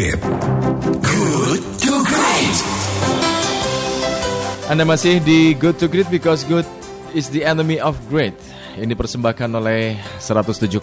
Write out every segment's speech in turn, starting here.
Great. Good to Great. Anda masih di Good to Great because good is the enemy of great. Ini persembahkan oleh 107,1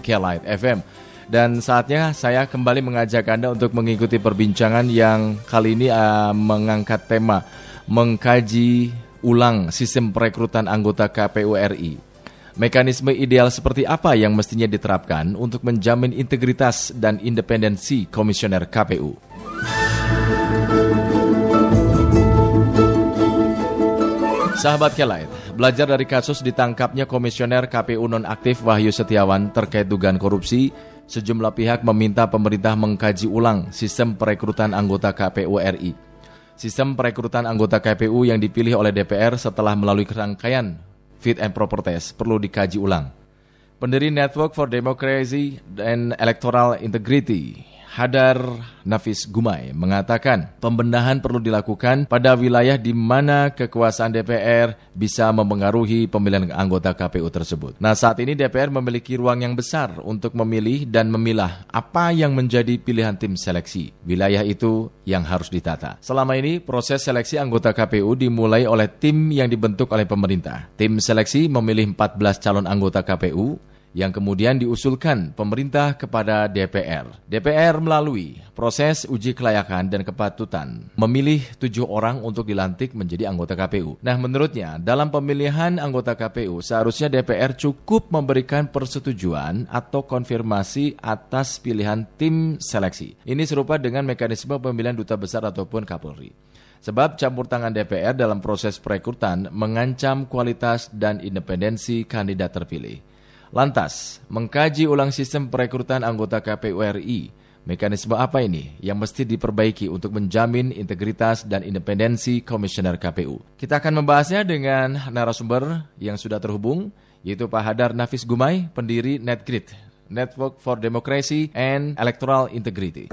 Kelight FM. Dan saatnya saya kembali mengajak Anda untuk mengikuti perbincangan yang kali ini uh, mengangkat tema mengkaji ulang sistem perekrutan anggota KPU RI. Mekanisme ideal seperti apa yang mestinya diterapkan untuk menjamin integritas dan independensi komisioner KPU? Sahabat Kelight, belajar dari kasus ditangkapnya komisioner KPU nonaktif Wahyu Setiawan terkait dugaan korupsi, sejumlah pihak meminta pemerintah mengkaji ulang sistem perekrutan anggota KPU RI. Sistem perekrutan anggota KPU yang dipilih oleh DPR setelah melalui rangkaian fit and proper test perlu dikaji ulang. Pendiri Network for Democracy and Electoral Integrity, Hadar Nafis Gumai mengatakan pembenahan perlu dilakukan pada wilayah di mana kekuasaan DPR bisa memengaruhi pemilihan anggota KPU tersebut. Nah saat ini DPR memiliki ruang yang besar untuk memilih dan memilah apa yang menjadi pilihan tim seleksi. Wilayah itu yang harus ditata. Selama ini proses seleksi anggota KPU dimulai oleh tim yang dibentuk oleh pemerintah. Tim seleksi memilih 14 calon anggota KPU yang kemudian diusulkan pemerintah kepada DPR. DPR melalui proses uji kelayakan dan kepatutan memilih tujuh orang untuk dilantik menjadi anggota KPU. Nah menurutnya dalam pemilihan anggota KPU seharusnya DPR cukup memberikan persetujuan atau konfirmasi atas pilihan tim seleksi. Ini serupa dengan mekanisme pemilihan duta besar ataupun Kapolri. Sebab campur tangan DPR dalam proses perekrutan mengancam kualitas dan independensi kandidat terpilih. Lantas, mengkaji ulang sistem perekrutan anggota KPU RI, mekanisme apa ini yang mesti diperbaiki untuk menjamin integritas dan independensi komisioner KPU? Kita akan membahasnya dengan narasumber yang sudah terhubung, yaitu Pak Hadar Nafis Gumai, pendiri NetGrid, Network for Democracy and Electoral Integrity.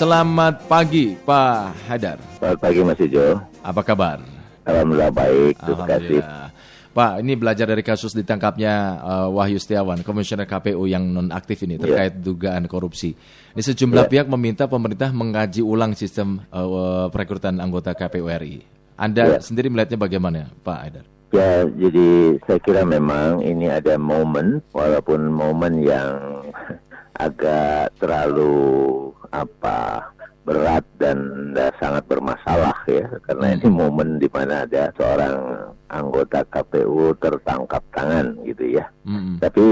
Selamat pagi, Pak Hadar. Selamat pagi, Mas Ijo. Apa kabar? Alhamdulillah baik, terima kasih. Pak, ini belajar dari kasus ditangkapnya uh, Wahyu Setiawan, komisioner KPU yang nonaktif ini terkait yeah. dugaan korupsi. Ini sejumlah yeah. pihak meminta pemerintah mengkaji ulang sistem uh, perekrutan anggota KPU RI. Anda yeah. sendiri melihatnya bagaimana, Pak Aidar? Ya, jadi saya kira memang ini ada momen, walaupun momen yang agak terlalu apa berat dan sangat bermasalah ya karena ini momen di mana ada seorang anggota KPU tertangkap tangan gitu ya. Mm-hmm. Tapi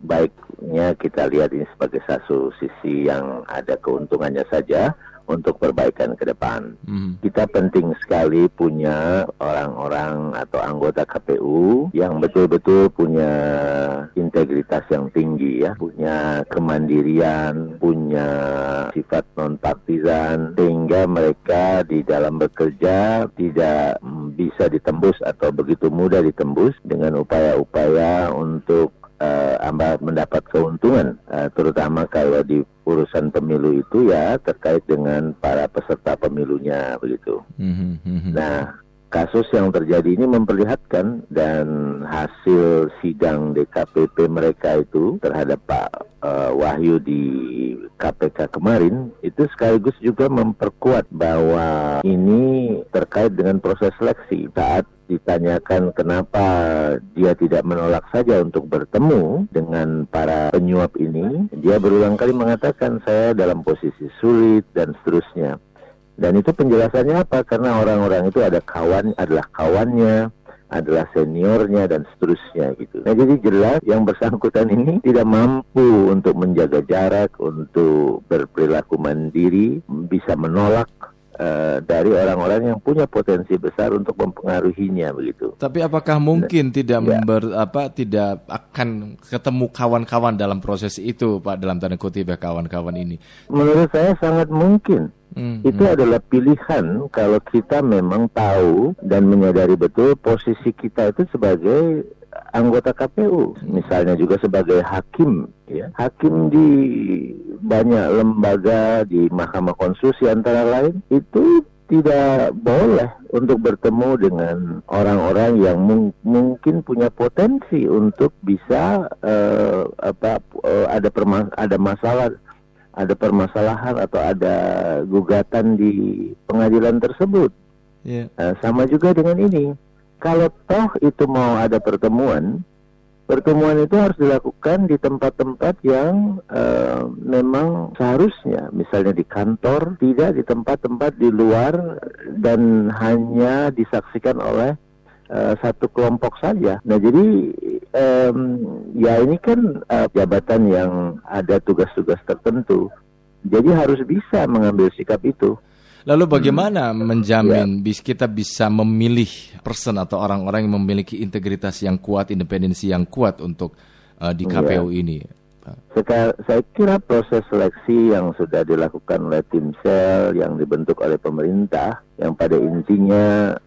baiknya kita lihat ini sebagai satu sisi yang ada keuntungannya saja untuk perbaikan ke depan. Hmm. Kita penting sekali punya orang-orang atau anggota KPU yang betul-betul punya integritas yang tinggi ya, punya kemandirian, punya sifat non partisan sehingga mereka di dalam bekerja tidak bisa ditembus atau begitu mudah ditembus dengan upaya-upaya untuk uh, mendapat keuntungan, uh, terutama kalau di urusan pemilu itu ya terkait dengan para peserta pemilunya begitu. Mm-hmm. Nah, kasus yang terjadi ini memperlihatkan dan hasil sidang DKPP mereka itu terhadap Pak uh, Wahyu di KPK kemarin itu sekaligus juga memperkuat bahwa ini terkait dengan proses seleksi saat ditanyakan kenapa dia tidak menolak saja untuk bertemu dengan para penyuap ini, dia berulang kali mengatakan saya dalam posisi sulit dan seterusnya. Dan itu penjelasannya apa? Karena orang-orang itu ada kawan, adalah kawannya, adalah seniornya dan seterusnya gitu. Nah jadi jelas yang bersangkutan ini tidak mampu untuk menjaga jarak, untuk berperilaku mandiri, bisa menolak uh, dari orang-orang yang punya potensi besar untuk mempengaruhinya begitu. Tapi apakah mungkin nah, tidak ya. member, apa tidak akan ketemu kawan-kawan dalam proses itu Pak dalam tanda kutip ya kawan-kawan ini? Menurut saya sangat mungkin. Hmm, itu hmm. adalah pilihan kalau kita memang tahu dan menyadari betul posisi kita itu sebagai anggota KPU, misalnya juga sebagai hakim, ya hakim di banyak lembaga di Mahkamah Konstitusi antara lain itu tidak boleh untuk bertemu dengan orang-orang yang mung mungkin punya potensi untuk bisa uh, apa uh, ada perma ada masalah ada permasalahan atau ada gugatan di pengadilan tersebut. Yeah. Uh, sama juga dengan ini. Kalau toh itu mau ada pertemuan, pertemuan itu harus dilakukan di tempat-tempat yang uh, memang seharusnya, misalnya di kantor, tidak di tempat-tempat di luar dan hanya disaksikan oleh uh, satu kelompok saja. Nah, jadi um, ya ini kan uh, jabatan yang ada tugas-tugas tertentu. Jadi harus bisa mengambil sikap itu. Lalu bagaimana hmm. menjamin ya. bis kita bisa memilih person atau orang-orang yang memiliki integritas yang kuat, independensi yang kuat untuk uh, di KPU ya. ini? Sekarang, saya kira proses seleksi yang sudah dilakukan oleh tim sel yang dibentuk oleh pemerintah, yang pada intinya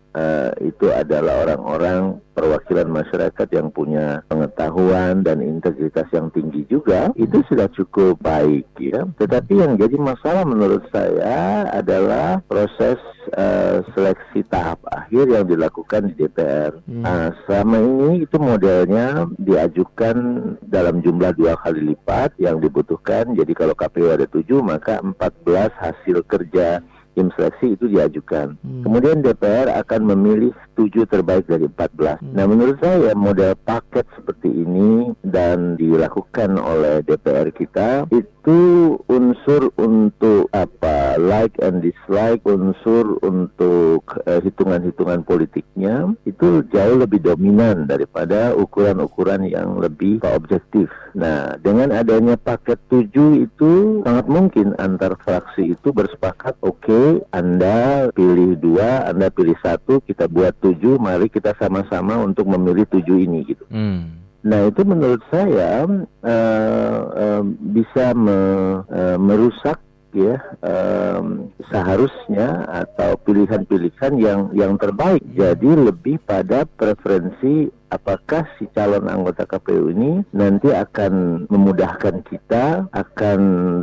itu adalah orang-orang perwakilan masyarakat yang punya pengetahuan dan integritas yang tinggi juga itu sudah cukup baik ya. Tetapi yang jadi masalah menurut saya adalah proses uh, seleksi tahap akhir yang dilakukan di DPR. Hmm. Uh, selama ini itu modelnya diajukan dalam jumlah dua kali lipat yang dibutuhkan. Jadi kalau KPU ada tujuh maka 14 hasil kerja tim seleksi itu diajukan. Hmm. Kemudian DPR akan memilih tujuh terbaik dari 14. Hmm. Nah, menurut saya model paket seperti ini dan dilakukan oleh DPR kita itu unsur untuk apa like and dislike, unsur untuk uh, hitungan-hitungan politiknya itu jauh lebih dominan daripada ukuran-ukuran yang lebih objektif. Nah, dengan adanya paket tujuh itu sangat mungkin antar fraksi itu bersepakat, oke, okay, Anda pilih dua, Anda pilih satu, kita buat tujuh, mari kita sama-sama untuk memilih tujuh ini gitu. Hmm. Nah itu menurut saya uh, uh, bisa me, uh, merusak ya um, seharusnya atau pilihan-pilihan yang yang terbaik. Jadi lebih pada preferensi apakah si calon anggota KPU ini nanti akan memudahkan kita akan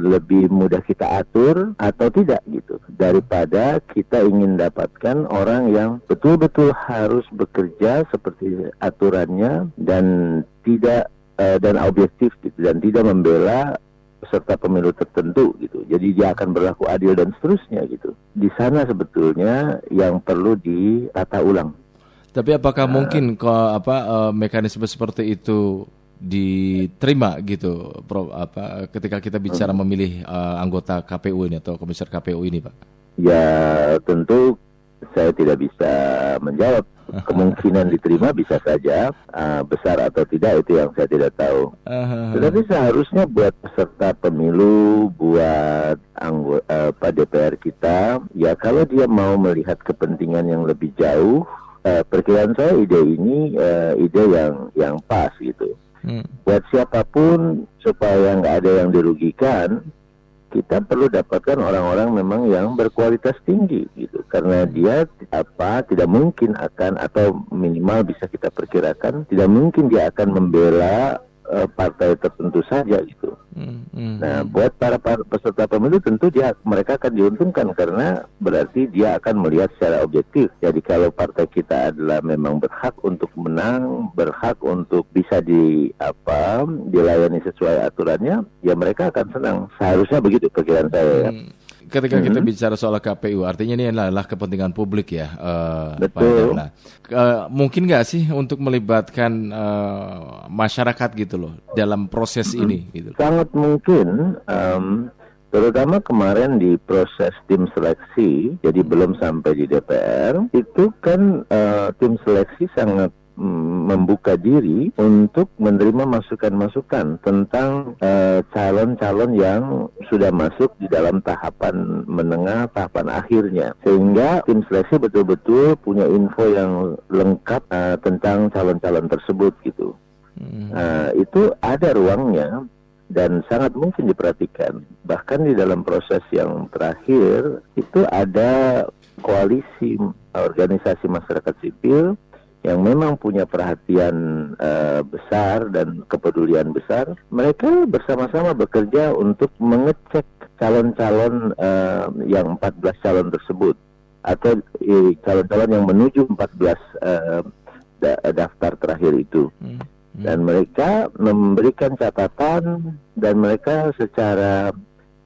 lebih mudah kita atur atau tidak gitu. Daripada kita ingin dapatkan orang yang betul-betul harus bekerja seperti aturannya dan tidak uh, dan objektif gitu dan tidak membela peserta pemilu tertentu gitu. Jadi dia akan berlaku adil dan seterusnya gitu. Di sana sebetulnya yang perlu ditata ulang. Tapi apakah nah, mungkin kok apa uh, mekanisme seperti itu diterima gitu, Prof, apa ketika kita bicara hmm. memilih uh, anggota KPU ini atau komisar KPU ini, Pak? Ya tentu saya tidak bisa menjawab kemungkinan diterima bisa saja uh, besar atau tidak itu yang saya tidak tahu. Tetapi seharusnya buat peserta pemilu, buat anggota uh, DPR kita, ya kalau dia mau melihat kepentingan yang lebih jauh, uh, perkiraan saya ide ini uh, ide yang yang pas gitu. Hmm. Buat siapa pun supaya nggak ada yang dirugikan, kita perlu dapatkan orang-orang memang yang berkualitas tinggi gitu. Karena dia apa tidak mungkin akan atau minimal bisa kita perkirakan tidak mungkin dia akan membela uh, partai tertentu saja gitu. Hmm, hmm, nah, hmm. buat para, para peserta pemilu tentu dia mereka akan diuntungkan karena berarti dia akan melihat secara objektif. Jadi kalau partai kita adalah memang berhak untuk menang, berhak untuk bisa di apa dilayani sesuai aturannya, ya mereka akan senang. Seharusnya begitu perkiraan saya. Ya. Hmm ketika kita mm-hmm. bicara soal KPU, artinya ini adalah kepentingan publik ya, uh, Betul. Nah, uh, mungkin nggak sih untuk melibatkan uh, masyarakat gitu loh dalam proses mm-hmm. ini? Gitu. Sangat mungkin. Um, terutama kemarin di proses tim seleksi, jadi belum sampai di DPR, itu kan uh, tim seleksi sangat membuka diri untuk menerima masukan-masukan tentang eh, calon-calon uh, yang sudah masuk di dalam tahapan menengah, tahapan akhirnya. Sehingga tim seleksi betul-betul punya info yang lengkap uh, tentang calon-calon tersebut gitu. Hmm. Uh, itu ada ruangnya dan sangat mungkin diperhatikan. Bahkan di dalam proses yang terakhir itu ada koalisi organisasi masyarakat sipil yang memang punya perhatian uh, besar dan kepedulian besar, mereka bersama-sama bekerja untuk mengecek calon-calon uh, yang 14 calon tersebut. atau eh, calon-calon yang menuju 14 uh, da daftar terakhir itu. Hmm. Hmm. Dan mereka memberikan catatan dan mereka secara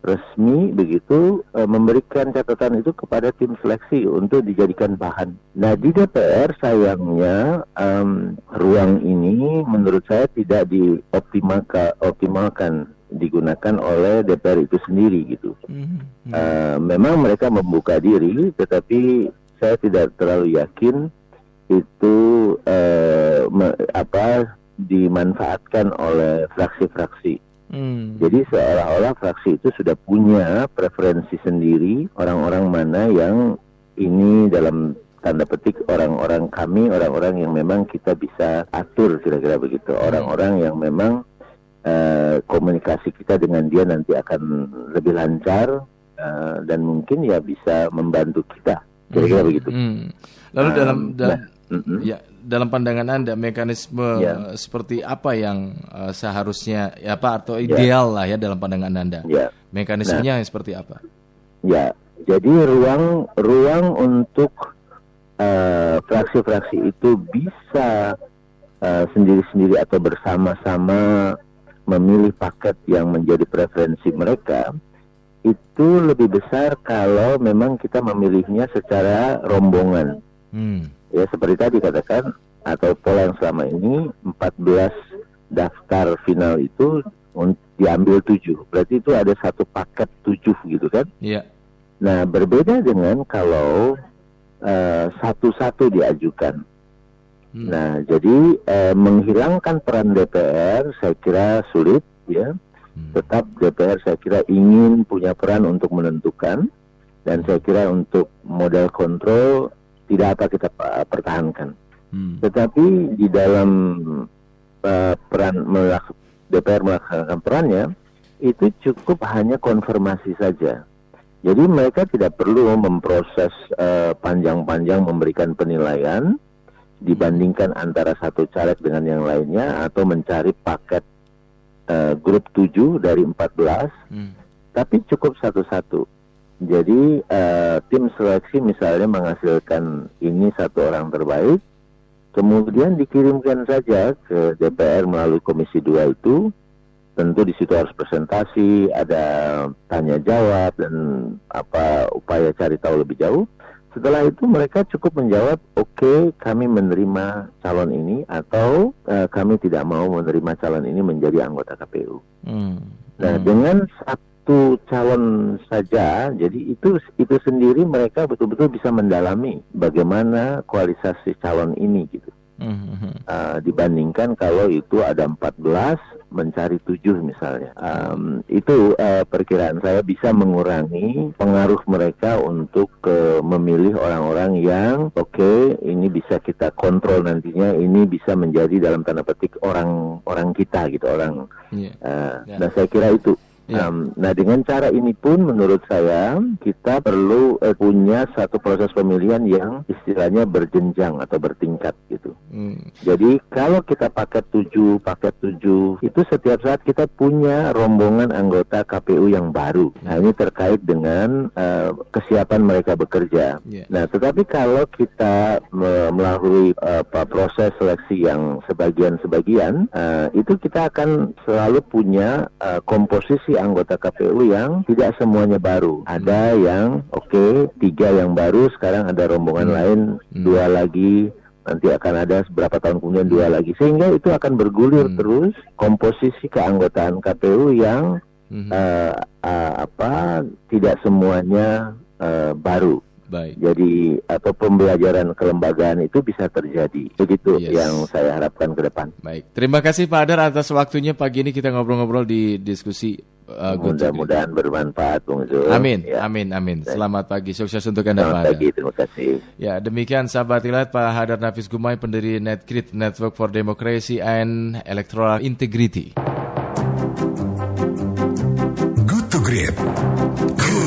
resmi begitu e, memberikan catatan itu kepada tim seleksi untuk dijadikan bahan. Nah di DPR sayangnya um, ruang ini menurut saya tidak dioptimalkan optimalkan digunakan oleh DPR itu sendiri gitu. Mm-hmm. Uh, memang mereka membuka diri, tetapi saya tidak terlalu yakin itu uh, me, apa dimanfaatkan oleh fraksi-fraksi. Hmm. Jadi seolah-olah fraksi itu sudah punya preferensi sendiri orang-orang mana yang ini dalam tanda petik orang-orang kami, orang-orang yang memang kita bisa atur kira-kira begitu, hmm. orang-orang yang memang uh, komunikasi kita dengan dia nanti akan lebih lancar uh, dan mungkin ya bisa membantu kita, kira-kira hmm. begitu. Hmm. Lalu dalam, um, dalam nah, ya dalam pandangan Anda mekanisme yeah. seperti apa yang uh, seharusnya ya apa atau ya. ideal yeah. lah ya dalam pandangan Anda? Yeah. Mekanismenya nah, seperti apa? Ya, jadi ruang ruang untuk uh, fraksi-fraksi itu bisa uh, sendiri-sendiri atau bersama-sama memilih paket yang menjadi preferensi mereka itu lebih besar kalau memang kita memilihnya secara rombongan. Hmm ya seperti tadi katakan atau pola yang selama ini 14 daftar final itu diambil tujuh. Berarti itu ada satu paket tujuh gitu kan? Iya. Nah berbeda dengan kalau uh, satu-satu diajukan. Hmm. nah jadi uh, menghilangkan peran DPR saya kira sulit ya. Hmm. tetap DPR saya kira ingin punya peran untuk menentukan dan saya kira untuk modal kontrol tidak apa kita pertahankan. Hmm. Tetapi di dalam uh, peran melak DPR melaksanakan perannya itu cukup hanya konfirmasi saja. Jadi mereka tidak perlu memproses uh, panjang-panjang memberikan penilaian dibandingkan antara satu caleg dengan yang lainnya atau mencari paket uh, grup 7 dari 14 hmm. tapi cukup satu-satu jadi uh, tim seleksi misalnya menghasilkan ini satu orang terbaik, kemudian dikirimkan saja ke DPR melalui Komisi 2 itu. Tentu di situ harus presentasi, ada tanya jawab dan apa upaya cari tahu lebih jauh. Setelah itu mereka cukup menjawab, oke okay, kami menerima calon ini atau uh, kami tidak mau menerima calon ini menjadi anggota KPU. Hmm. Nah hmm. dengan satu satu calon saja, jadi itu itu sendiri mereka betul-betul bisa mendalami bagaimana kualitasasi calon ini gitu. Mm-hmm. Uh, dibandingkan kalau itu ada 14 mencari tujuh misalnya, um, itu uh, perkiraan saya bisa mengurangi pengaruh mereka untuk uh, memilih orang-orang yang oke okay, ini bisa kita kontrol nantinya, ini bisa menjadi dalam tanda petik orang orang kita gitu orang. Yeah. Uh, yeah. Nah saya kira itu Yeah. Um, nah dengan cara ini pun menurut saya kita perlu uh, punya satu proses pemilihan yang istilahnya berjenjang atau bertingkat gitu. Mm. Jadi kalau kita paket tujuh, paket tujuh itu setiap saat kita punya rombongan anggota KPU yang baru. Nah ini terkait dengan uh, kesiapan mereka bekerja. Yeah. Nah tetapi kalau kita melalui uh, proses seleksi yang sebagian-sebagian uh, itu kita akan selalu punya uh, komposisi anggota KPU yang tidak semuanya baru. Ada hmm. yang oke okay, tiga yang baru, sekarang ada rombongan hmm. lain hmm. dua lagi nanti akan ada beberapa tahun kemudian dua hmm. lagi sehingga itu akan bergulir hmm. terus komposisi keanggotaan KPU yang hmm. uh, uh, apa tidak semuanya uh, baru Baik. Jadi atau pembelajaran kelembagaan itu bisa terjadi. Begitu yes. yang saya harapkan ke depan. Baik. Terima kasih Pak Adar atas waktunya pagi ini kita ngobrol-ngobrol di diskusi uh, Mudah-mudahan bermanfaat Bung Zul. Amin. Ya. Amin amin. Selamat pagi. Sukses untuk Anda Selamat Pak pagi. Terima kasih. Ya, demikian sahabat Ilat Pak Hadar Nafis Gumai pendiri NetGrid Network for Democracy and Electoral Integrity. Good to Great. Good